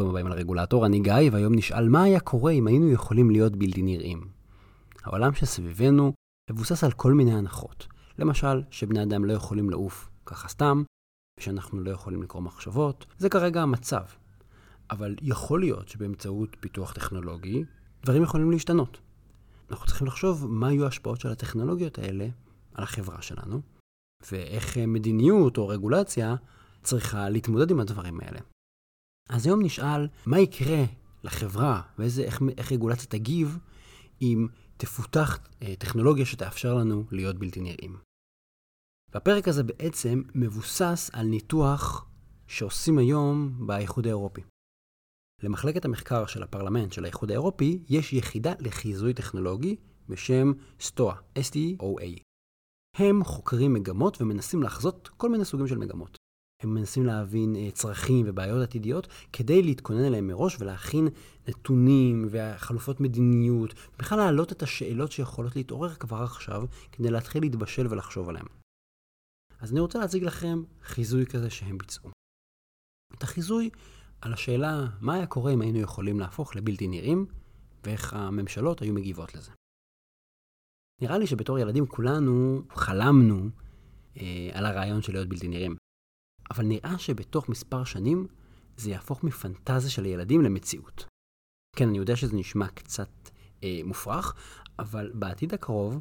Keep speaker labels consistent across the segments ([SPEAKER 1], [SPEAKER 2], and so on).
[SPEAKER 1] ברוכים הבאים על הרגולטור, אני גיא, והיום נשאל מה היה קורה אם היינו יכולים להיות בלתי נראים. העולם שסביבנו מבוסס על כל מיני הנחות. למשל, שבני אדם לא יכולים לעוף ככה סתם, ושאנחנו לא יכולים לקרוא מחשבות, זה כרגע המצב. אבל יכול להיות שבאמצעות פיתוח טכנולוגי, דברים יכולים להשתנות. אנחנו צריכים לחשוב מה יהיו ההשפעות של הטכנולוגיות האלה על החברה שלנו, ואיך מדיניות או רגולציה צריכה להתמודד עם הדברים האלה. אז היום נשאל, מה יקרה לחברה ואיך איך רגולציה תגיב אם תפותח אה, טכנולוגיה שתאפשר לנו להיות בלתי נראים. והפרק הזה בעצם מבוסס על ניתוח שעושים היום באיחוד האירופי. למחלקת המחקר של הפרלמנט של האיחוד האירופי יש יחידה לחיזוי טכנולוגי בשם STOA, S-T-O-A. הם חוקרים מגמות ומנסים לחזות כל מיני סוגים של מגמות. הם מנסים להבין uh, צרכים ובעיות עתידיות כדי להתכונן אליהם מראש ולהכין נתונים וחלופות מדיניות, בכלל להעלות את השאלות שיכולות להתעורר כבר עכשיו כדי להתחיל להתבשל ולחשוב עליהם. אז אני רוצה להציג לכם חיזוי כזה שהם ביצעו. את החיזוי על השאלה מה היה קורה אם היינו יכולים להפוך לבלתי נראים ואיך הממשלות היו מגיבות לזה. נראה לי שבתור ילדים כולנו חלמנו אה, על הרעיון של להיות בלתי נראים. אבל נראה שבתוך מספר שנים זה יהפוך מפנטזיה של ילדים למציאות. כן, אני יודע שזה נשמע קצת אה, מופרך, אבל בעתיד הקרוב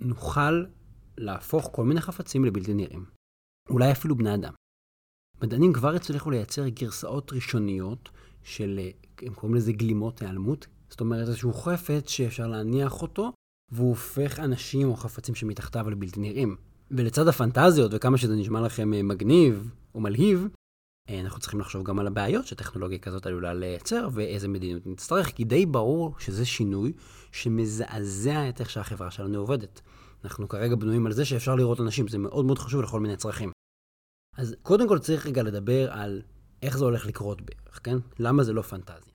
[SPEAKER 1] נוכל להפוך כל מיני חפצים לבלתי נראים. אולי אפילו בני אדם. מדענים כבר הצליחו לייצר גרסאות ראשוניות של, אה, הם קוראים לזה גלימות היעלמות, זאת אומרת איזשהו חפץ שאפשר להניח אותו, והוא הופך אנשים או חפצים שמתחתיו לבלתי נראים. ולצד הפנטזיות וכמה שזה נשמע לכם אה, מגניב או מלהיב, אה, אנחנו צריכים לחשוב גם על הבעיות שטכנולוגיה כזאת עלולה לייצר ואיזה מדיניות נצטרך, כי די ברור שזה שינוי שמזעזע את איך שהחברה שלנו עובדת. אנחנו כרגע בנויים על זה שאפשר לראות אנשים, זה מאוד מאוד חשוב לכל מיני צרכים. אז קודם כל צריך רגע לדבר על איך זה הולך לקרות בערך, כן? למה זה לא פנטזיה.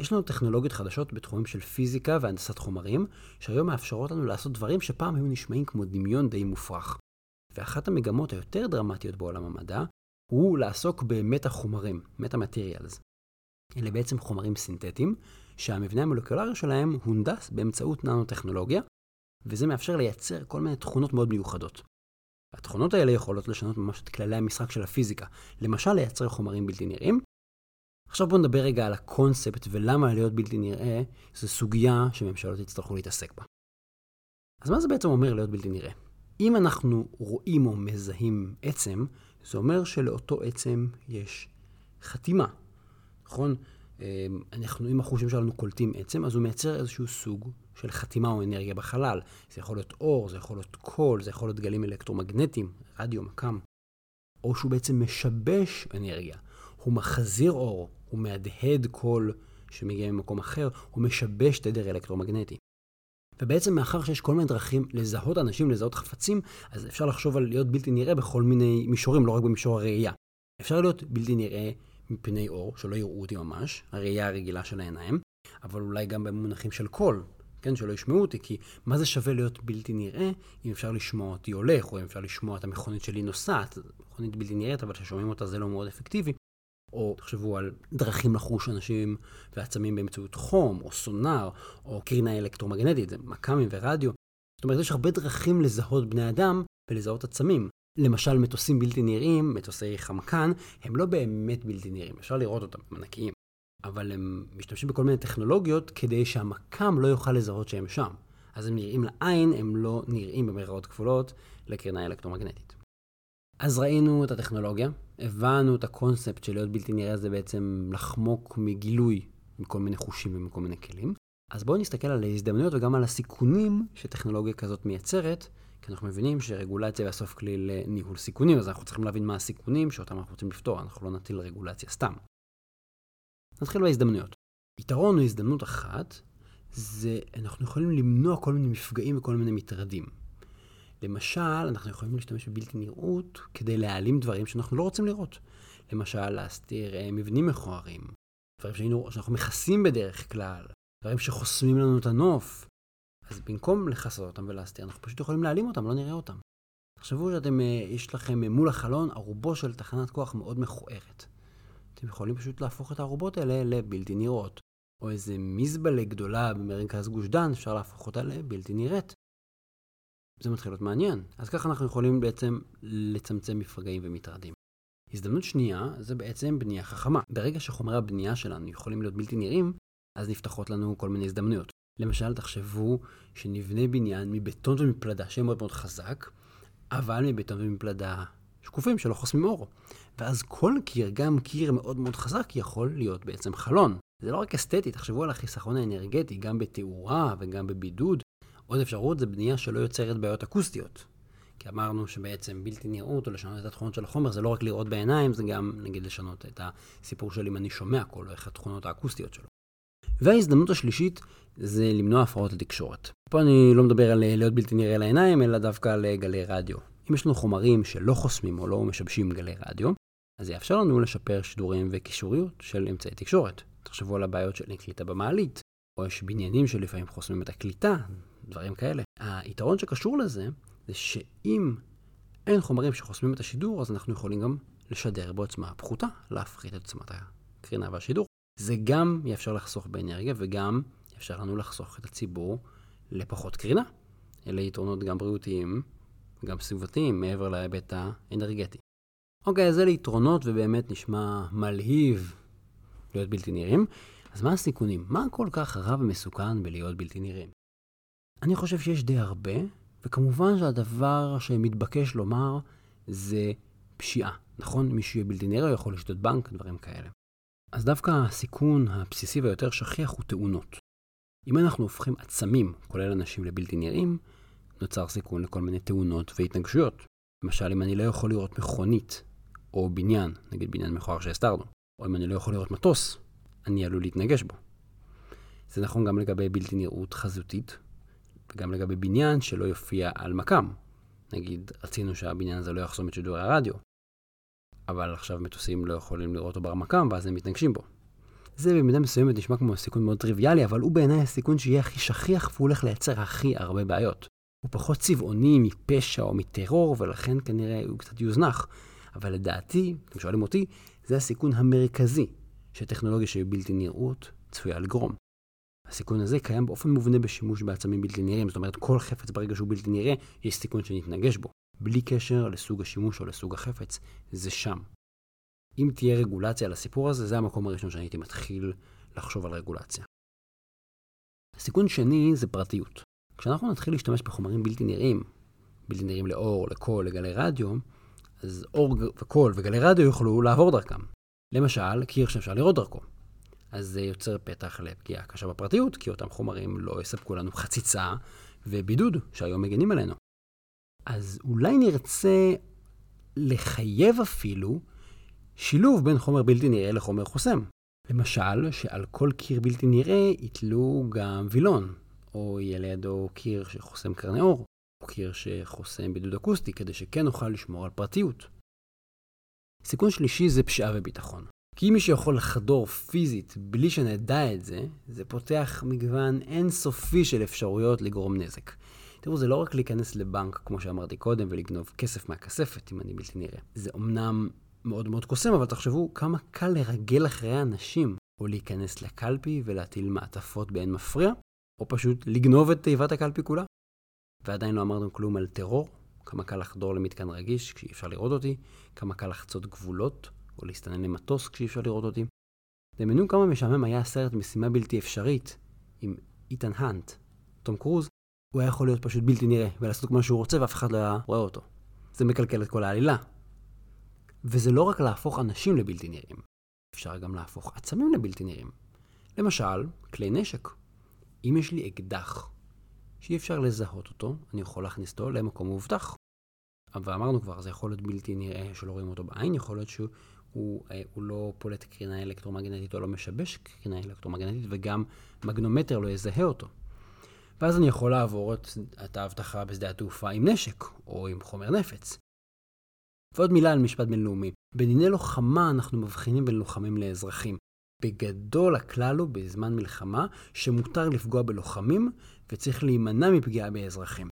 [SPEAKER 1] יש לנו טכנולוגיות חדשות בתחומים של פיזיקה והנדסת חומרים, שהיום מאפשרות לנו לעשות דברים שפעם היו נשמעים כמו דמיון די מופרך. ואחת המגמות היותר דרמטיות בעולם המדע הוא לעסוק במטה חומרים, מטה מטריאלס. אלה בעצם חומרים סינתטיים, שהמבנה המולקולרי שלהם הונדס באמצעות ננו-טכנולוגיה, וזה מאפשר לייצר כל מיני תכונות מאוד מיוחדות. התכונות האלה יכולות לשנות ממש את כללי המשחק של הפיזיקה, למשל לייצר חומרים בלתי נראים. עכשיו בואו נדבר רגע על הקונספט ולמה להיות בלתי נראה זו סוגיה שממשלות יצטרכו להתעסק בה. אז מה זה בעצם אומר להיות בלתי נראה? אם אנחנו רואים או מזהים עצם, זה אומר שלאותו עצם יש חתימה, נכון? אמ, אנחנו, אם החושים שלנו קולטים עצם, אז הוא מייצר איזשהו סוג של חתימה או אנרגיה בחלל. זה יכול להיות אור, זה יכול להיות קול, זה יכול להיות גלים אלקטרומגנטיים, רדיו, מכ"ם. או שהוא בעצם משבש אנרגיה. הוא מחזיר אור, הוא מהדהד קול שמגיע ממקום אחר, הוא משבש תדר אלקטרומגנטי. ובעצם מאחר שיש כל מיני דרכים לזהות אנשים, לזהות חפצים, אז אפשר לחשוב על להיות בלתי נראה בכל מיני מישורים, לא רק במישור הראייה. אפשר להיות בלתי נראה מפני אור, שלא יראו אותי ממש, הראייה הרגילה של העיניים, אבל אולי גם במונחים של קול, כן, שלא ישמעו אותי, כי מה זה שווה להיות בלתי נראה אם אפשר לשמוע אותי הולך, או אם אפשר לשמוע את המכונית שלי נוסעת, מכונית בלתי נראית, אבל כששומעים אותה זה לא מאוד אפקטיבי. או תחשבו על דרכים לחוש אנשים ועצמים באמצעות חום, או סונאר, או קרינה אלקטרומגנטית, זה מכ"מים ורדיו. זאת אומרת, יש הרבה דרכים לזהות בני אדם ולזהות עצמים. למשל, מטוסים בלתי נראים, מטוסי חמקן, הם לא באמת בלתי נראים, אפשר לראות אותם, הם ענקיים. אבל הם משתמשים בכל מיני טכנולוגיות כדי שהמכ"ם לא יוכל לזהות שהם שם. אז הם נראים לעין, הם לא נראים במרכאות כפולות לקרינה אלקטרומגנטית. אז ראינו את הטכנולוגיה, הבנו את הקונספט של להיות בלתי נראה זה בעצם לחמוק מגילוי מכל מיני חושים ומכל מיני כלים. אז בואו נסתכל על ההזדמנויות וגם על הסיכונים שטכנולוגיה כזאת מייצרת, כי אנחנו מבינים שרגולציה היא בסוף כלי לניהול סיכונים, אז אנחנו צריכים להבין מה הסיכונים שאותם אנחנו רוצים לפתור, אנחנו לא נטיל רגולציה סתם. נתחיל בהזדמנויות. יתרון או הזדמנות אחת, זה אנחנו יכולים למנוע כל מיני מפגעים וכל מיני מטרדים. למשל, אנחנו יכולים להשתמש בבלתי נראות כדי להעלים דברים שאנחנו לא רוצים לראות. למשל, להסתיר אה, מבנים מכוערים, דברים שהיינו, שאנחנו מכסים בדרך כלל, דברים שחוסמים לנו את הנוף. אז במקום לכסות אותם ולהסתיר, אנחנו פשוט יכולים להעלים אותם, לא נראה אותם. תחשבו שאתם, אה, יש לכם אה, מול החלון ערובו של תחנת כוח מאוד מכוערת. אתם יכולים פשוט להפוך את הערובות האלה לבלתי נראות. או איזה מזבלה גדולה במרכז גוש דן, אפשר להפוך אותה לבלתי נראית. זה מתחיל להיות מעניין. אז ככה אנחנו יכולים בעצם לצמצם מפגעים ומטרדים. הזדמנות שנייה זה בעצם בנייה חכמה. ברגע שחומרי הבנייה שלנו יכולים להיות בלתי נראים, אז נפתחות לנו כל מיני הזדמנויות. למשל, תחשבו שנבנה בניין מבטון ומפלדה שיהיה מאוד מאוד חזק, אבל מבטון ומפלדה שקופים שלא חוסמים אור. ואז כל קיר, גם קיר מאוד מאוד חזק, יכול להיות בעצם חלון. זה לא רק אסתטי, תחשבו על החיסכון האנרגטי, גם בתאורה וגם בבידוד. עוד אפשרות זה בנייה שלא יוצרת בעיות אקוסטיות. כי אמרנו שבעצם בלתי נראות או לשנות את התכונות של החומר זה לא רק לראות בעיניים, זה גם נגיד לשנות את הסיפור של אם אני שומע קול או איך התכונות האקוסטיות שלו. וההזדמנות השלישית זה למנוע הפרעות לתקשורת. פה אני לא מדבר על להיות בלתי נראה לעיניים, אלא דווקא על גלי רדיו. אם יש לנו חומרים שלא חוסמים או לא משבשים גלי רדיו, אז זה יאפשר לנו לשפר שידורים וקישוריות של אמצעי תקשורת. תחשבו על הבעיות של קליטה במעלית, או יש בניינים שלפעמים חוסמים את הקליטה, דברים כאלה. היתרון שקשור לזה, זה שאם אין חומרים שחוסמים את השידור, אז אנחנו יכולים גם לשדר בעוצמה פחותה, להפחית את עוצמת הקרינה והשידור. זה גם יאפשר לחסוך באנרגיה וגם יאפשר לנו לחסוך את הציבור לפחות קרינה. אלה יתרונות גם בריאותיים, גם סביבתיים, מעבר להיבט האנרגטי. אוקיי, אז אלה יתרונות ובאמת נשמע מלהיב להיות בלתי נראים. אז מה הסיכונים? מה כל כך רע ומסוכן בלהיות בלתי נראים? אני חושב שיש די הרבה, וכמובן שהדבר שמתבקש לומר זה פשיעה. נכון? מי שיהיה בלתי נראה יכול לשתות בנק, דברים כאלה. אז דווקא הסיכון הבסיסי והיותר שכיח הוא תאונות. אם אנחנו הופכים עצמים, כולל אנשים לבלתי נראים, נוצר סיכון לכל מיני תאונות והתנגשויות. למשל, אם אני לא יכול לראות מכונית או בניין, נגיד בניין מכוער שהסתרנו, או אם אני לא יכול לראות מטוס, אני עלול להתנגש בו. זה נכון גם לגבי בלתי נראות חזותית, וגם לגבי בניין שלא יופיע על מקם. נגיד, רצינו שהבניין הזה לא יחסום את שידורי הרדיו, אבל עכשיו מטוסים לא יכולים לראות אותו ברמקם, ואז הם מתנגשים בו. זה במידה מסוימת נשמע כמו סיכון מאוד טריוויאלי, אבל הוא בעיניי הסיכון שיהיה הכי שכיח והוא הולך לייצר הכי הרבה בעיות. הוא פחות צבעוני מפשע או מטרור, ולכן כנראה הוא קצת יוזנח. אבל לדעתי, אתם שואלים אותי, זה הסיכון המרכזי שטכנולוגיה שהיא בלתי נראות צפויה לגרום. הסיכון הזה קיים באופן מובנה בשימוש בעצמים בלתי נראים, זאת אומרת כל חפץ ברגע שהוא בלתי נראה, יש סיכון שנתנגש בו. בלי קשר לסוג השימוש או לסוג החפץ, זה שם. אם תהיה רגולציה על הסיפור הזה, זה המקום הראשון שאני הייתי מתחיל לחשוב על רגולציה. סיכון שני זה פרטיות. כשאנחנו נתחיל להשתמש בחומרים בלתי נראים, בלתי נראים לאור, לקול, לגלי רדיו, אז אור וקול וגלי רדיו יוכלו לעבור דרכם. למשל, קיר שאפשר לראות דרכו. אז זה יוצר פתח לפגיעה קשה בפרטיות, כי אותם חומרים לא יספקו לנו חציצה ובידוד שהיום מגנים עלינו. אז אולי נרצה לחייב אפילו שילוב בין חומר בלתי נראה לחומר חוסם. למשל, שעל כל קיר בלתי נראה יתלו גם וילון, או יהיה לידו קיר שחוסם קרני אור, או קיר שחוסם בידוד אקוסטי, כדי שכן נוכל לשמור על פרטיות. סיכון שלישי זה פשיעה וביטחון. כי אם מישהו יכול לחדור פיזית בלי שנדע את זה, זה פותח מגוון אינסופי של אפשרויות לגרום נזק. תראו, זה לא רק להיכנס לבנק, כמו שאמרתי קודם, ולגנוב כסף מהכספת, אם אני בלתי נראה. זה אומנם מאוד מאוד קוסם, אבל תחשבו כמה קל לרגל אחרי אנשים, או להיכנס לקלפי ולהטיל מעטפות באין מפריע, או פשוט לגנוב את תיבת הקלפי כולה. ועדיין לא אמרנו כלום על טרור, כמה קל לחדור למתקן רגיש כשאי אפשר לראות אותי, כמה קל לחצות גבולות, או להסתנן למטוס כשאי אפשר לראות אותי. דמיינו כמה משעמם היה הסרט משימה בלתי אפשרית עם איתן האנט. תום קרוז, הוא היה יכול להיות פשוט בלתי נראה ולעשות מה שהוא רוצה ואף אחד לא היה רואה אותו. זה מקלקל את כל העלילה. וזה לא רק להפוך אנשים לבלתי נראים, אפשר גם להפוך עצמים לבלתי נראים. למשל, כלי נשק. אם יש לי אקדח שאי אפשר לזהות אותו, אני יכול להכניס אותו למקום מאובטח. אבל אמרנו כבר, זה יכול להיות בלתי נראה שלא רואים אותו בעין, יכול להיות שהוא הוא, אה, הוא לא פולט קרינה אלקטרומגנטית או לא משבש קרינה אלקטרומגנטית, וגם מגנומטר לא יזהה אותו. ואז אני יכול לעבור את, את האבטחה בשדה התעופה עם נשק, או עם חומר נפץ. ועוד מילה על משפט בינלאומי. בדיני לוחמה אנחנו מבחינים בין לוחמים לאזרחים. בגדול הכלל הוא בזמן מלחמה שמותר לפגוע בלוחמים וצריך להימנע מפגיעה באזרחים.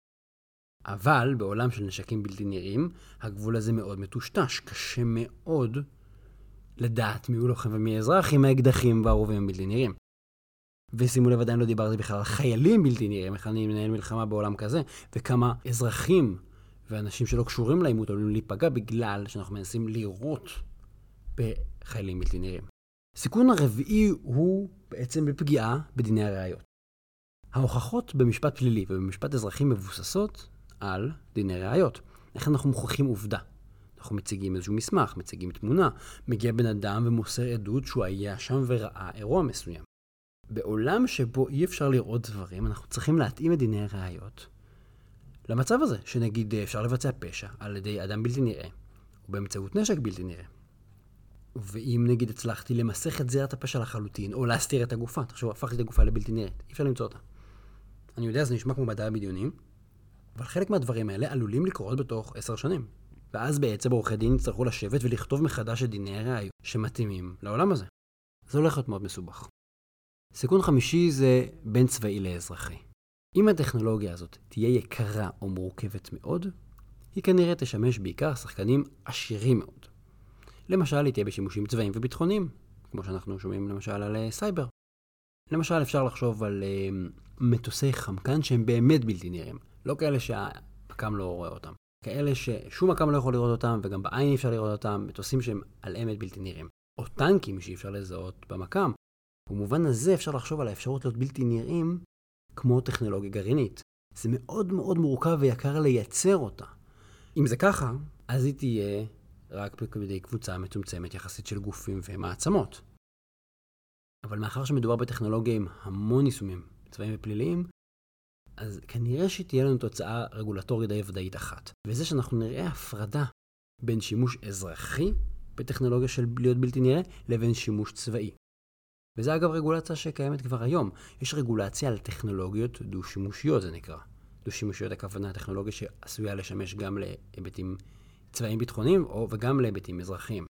[SPEAKER 1] אבל בעולם של נשקים בלתי נראים, הגבול הזה מאוד מטושטש. קשה מאוד לדעת מי הוא לוחם ומי אזרח עם האקדחים והרובים הבלתי נראים. ושימו לב, עדיין לא דיברתי בכלל על חיילים בלתי נראים, איך אני מנהל מלחמה בעולם כזה, וכמה אזרחים ואנשים שלא קשורים לעימות עלולים להיפגע בגלל שאנחנו מנסים לירות בחיילים בלתי נראים. סיכון הרביעי הוא בעצם בפגיעה בדיני הראיות. ההוכחות במשפט פלילי ובמשפט אזרחי מבוססות על דיני ראיות. איך אנחנו מוכיחים עובדה? אנחנו מציגים איזשהו מסמך, מציגים תמונה, מגיע בן אדם ומוסר עדות שהוא היה שם וראה אירוע מסוים. בעולם שבו אי אפשר לראות דברים, אנחנו צריכים להתאים את דיני הראיות למצב הזה, שנגיד אפשר לבצע פשע על ידי אדם בלתי נראה, או באמצעות נשק בלתי נראה. ואם נגיד הצלחתי למסך את זירת הפשע לחלוטין, או להסתיר את הגופה, תחשוב, הפכתי את הגופה לבלתי נראית, אי אפשר למצוא אותה. אני יודע, זה נשמע כמו מדע בדיונים, אבל חלק מהדברים האלה עלולים לקרות בתוך עשר שנים. ואז בעצם עורכי דין יצטרכו לשבת ולכתוב מחדש את דיני הראיות שמתאימים לעולם הזה. זה הולך להיות מאוד מסובך. סיכון חמישי זה בין צבאי לאזרחי. אם הטכנולוגיה הזאת תהיה יקרה או מורכבת מאוד, היא כנראה תשמש בעיקר שחקנים עשירים מאוד. למשל, היא תהיה בשימושים צבאיים וביטחוניים, כמו שאנחנו שומעים למשל על uh, סייבר. למשל, אפשר לחשוב על uh, מטוסי חמקן שהם באמת בלתי נראים, לא כאלה שהפק"ם לא רואה אותם. כאלה ששום מקם לא יכול לראות אותם, וגם בעין אי אפשר לראות אותם, מטוסים שהם על אמת בלתי נראים. או טנקים שאי אפשר לזהות במקם. במובן הזה אפשר לחשוב על האפשרות להיות בלתי נראים כמו טכנולוגיה גרעינית. זה מאוד מאוד מורכב ויקר לייצר אותה. אם זה ככה, אז היא תהיה רק בידי קבוצה מצומצמת יחסית של גופים ומעצמות. אבל מאחר שמדובר בטכנולוגיה עם המון יישומים צבאיים ופליליים, אז כנראה שתהיה לנו תוצאה רגולטורית די ודאית אחת. וזה שאנחנו נראה הפרדה בין שימוש אזרחי בטכנולוגיה של להיות בלתי נראה, לבין שימוש צבאי. וזה אגב רגולציה שקיימת כבר היום. יש רגולציה על טכנולוגיות דו-שימושיות, זה נקרא. דו-שימושיות הכוונה טכנולוגיה שעשויה לשמש גם להיבטים צבאיים ביטחוניים וגם להיבטים אזרחיים.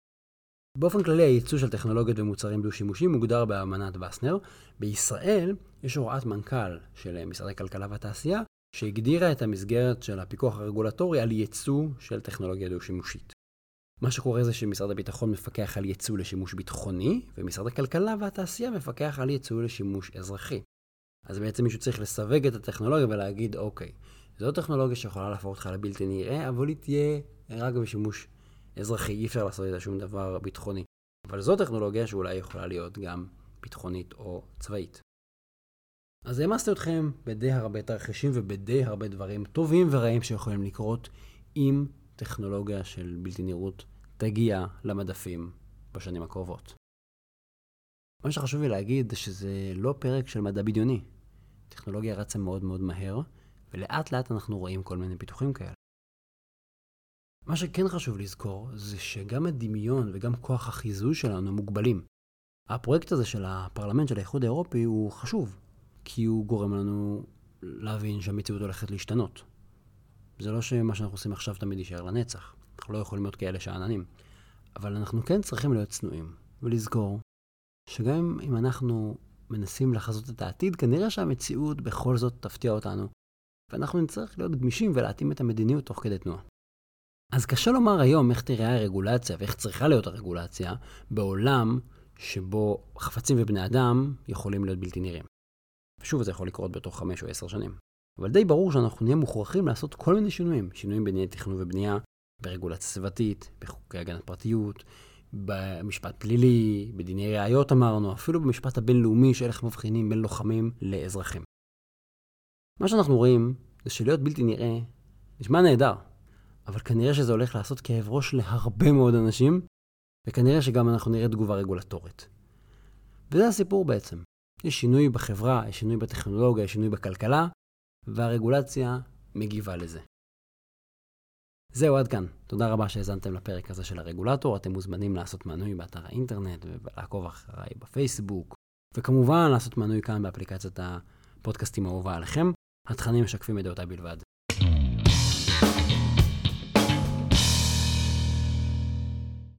[SPEAKER 1] באופן כללי הייצוא של טכנולוגיות ומוצרים דו-שימושיים מוגדר באמנת וסנר. בישראל יש הוראת מנכ"ל של משרד הכלכלה והתעשייה שהגדירה את המסגרת של הפיקוח הרגולטורי על ייצוא של טכנולוגיה דו-שימושית. מה שקורה זה שמשרד הביטחון מפקח על ייצוא לשימוש ביטחוני, ומשרד הכלכלה והתעשייה מפקח על ייצוא לשימוש אזרחי. אז בעצם מישהו צריך לסווג את הטכנולוגיה ולהגיד, אוקיי, זו טכנולוגיה שיכולה להפוך אותך לבלתי נראה, אבל היא תהיה רק בשימוש אזרחי, אי אפשר לעשות איתה שום דבר ביטחוני. אבל זו טכנולוגיה שאולי יכולה להיות גם ביטחונית או צבאית. אז העמסתי אתכם בדי הרבה תרחישים ובדי הרבה דברים טובים ורעים שיכולים לקרות אם טכנולוגיה של בלתי נראות תגיע למדפים בשנים הקרובות. מה שחשוב לי להגיד זה שזה לא פרק של מדע בדיוני. טכנולוגיה רצה מאוד מאוד מהר, ולאט לאט אנחנו רואים כל מיני פיתוחים כאלה. מה שכן חשוב לזכור, זה שגם הדמיון וגם כוח החיזוי שלנו מוגבלים. הפרויקט הזה של הפרלמנט של האיחוד האירופי הוא חשוב, כי הוא גורם לנו להבין שהמציאות הולכת להשתנות. זה לא שמה שאנחנו עושים עכשיו תמיד יישאר לנצח. אנחנו לא יכולים להיות כאלה שאננים. אבל אנחנו כן צריכים להיות צנועים, ולזכור שגם אם אנחנו מנסים לחזות את העתיד, כנראה שהמציאות בכל זאת תפתיע אותנו, ואנחנו נצטרך להיות גמישים ולהתאים את המדיניות תוך כדי תנועה. אז קשה לומר היום איך תראה הרגולציה ואיך צריכה להיות הרגולציה בעולם שבו חפצים ובני אדם יכולים להיות בלתי נראים. ושוב, זה יכול לקרות בתוך חמש או עשר שנים. אבל די ברור שאנחנו נהיה מוכרחים לעשות כל מיני שינויים. שינויים בדיני תכנון ובנייה, ברגולציה סביבתית, בחוקי הגנת פרטיות, במשפט פלילי, בדיני ראיות אמרנו, אפילו במשפט הבינלאומי של איך מבחינים בין לוחמים לאזרחים. מה שאנחנו רואים זה שלהיות בלתי נראה נשמע נהדר, אבל כנראה שזה הולך לעשות כאב ראש להרבה מאוד אנשים, וכנראה שגם אנחנו נראה תגובה רגולטורית. וזה הסיפור בעצם. יש שינוי בחברה, יש שינוי בטכנולוגיה, יש שינוי בכלכלה, והרגולציה מגיבה לזה. זהו, עד כאן. תודה רבה שהאזנתם לפרק הזה של הרגולטור. אתם מוזמנים לעשות מנוי באתר האינטרנט ולעקוב אחריי בפייסבוק, וכמובן לעשות מנוי כאן באפליקציית הפודקאסטים האהובה עליכם. התכנים משקפים את דעותיי בלבד.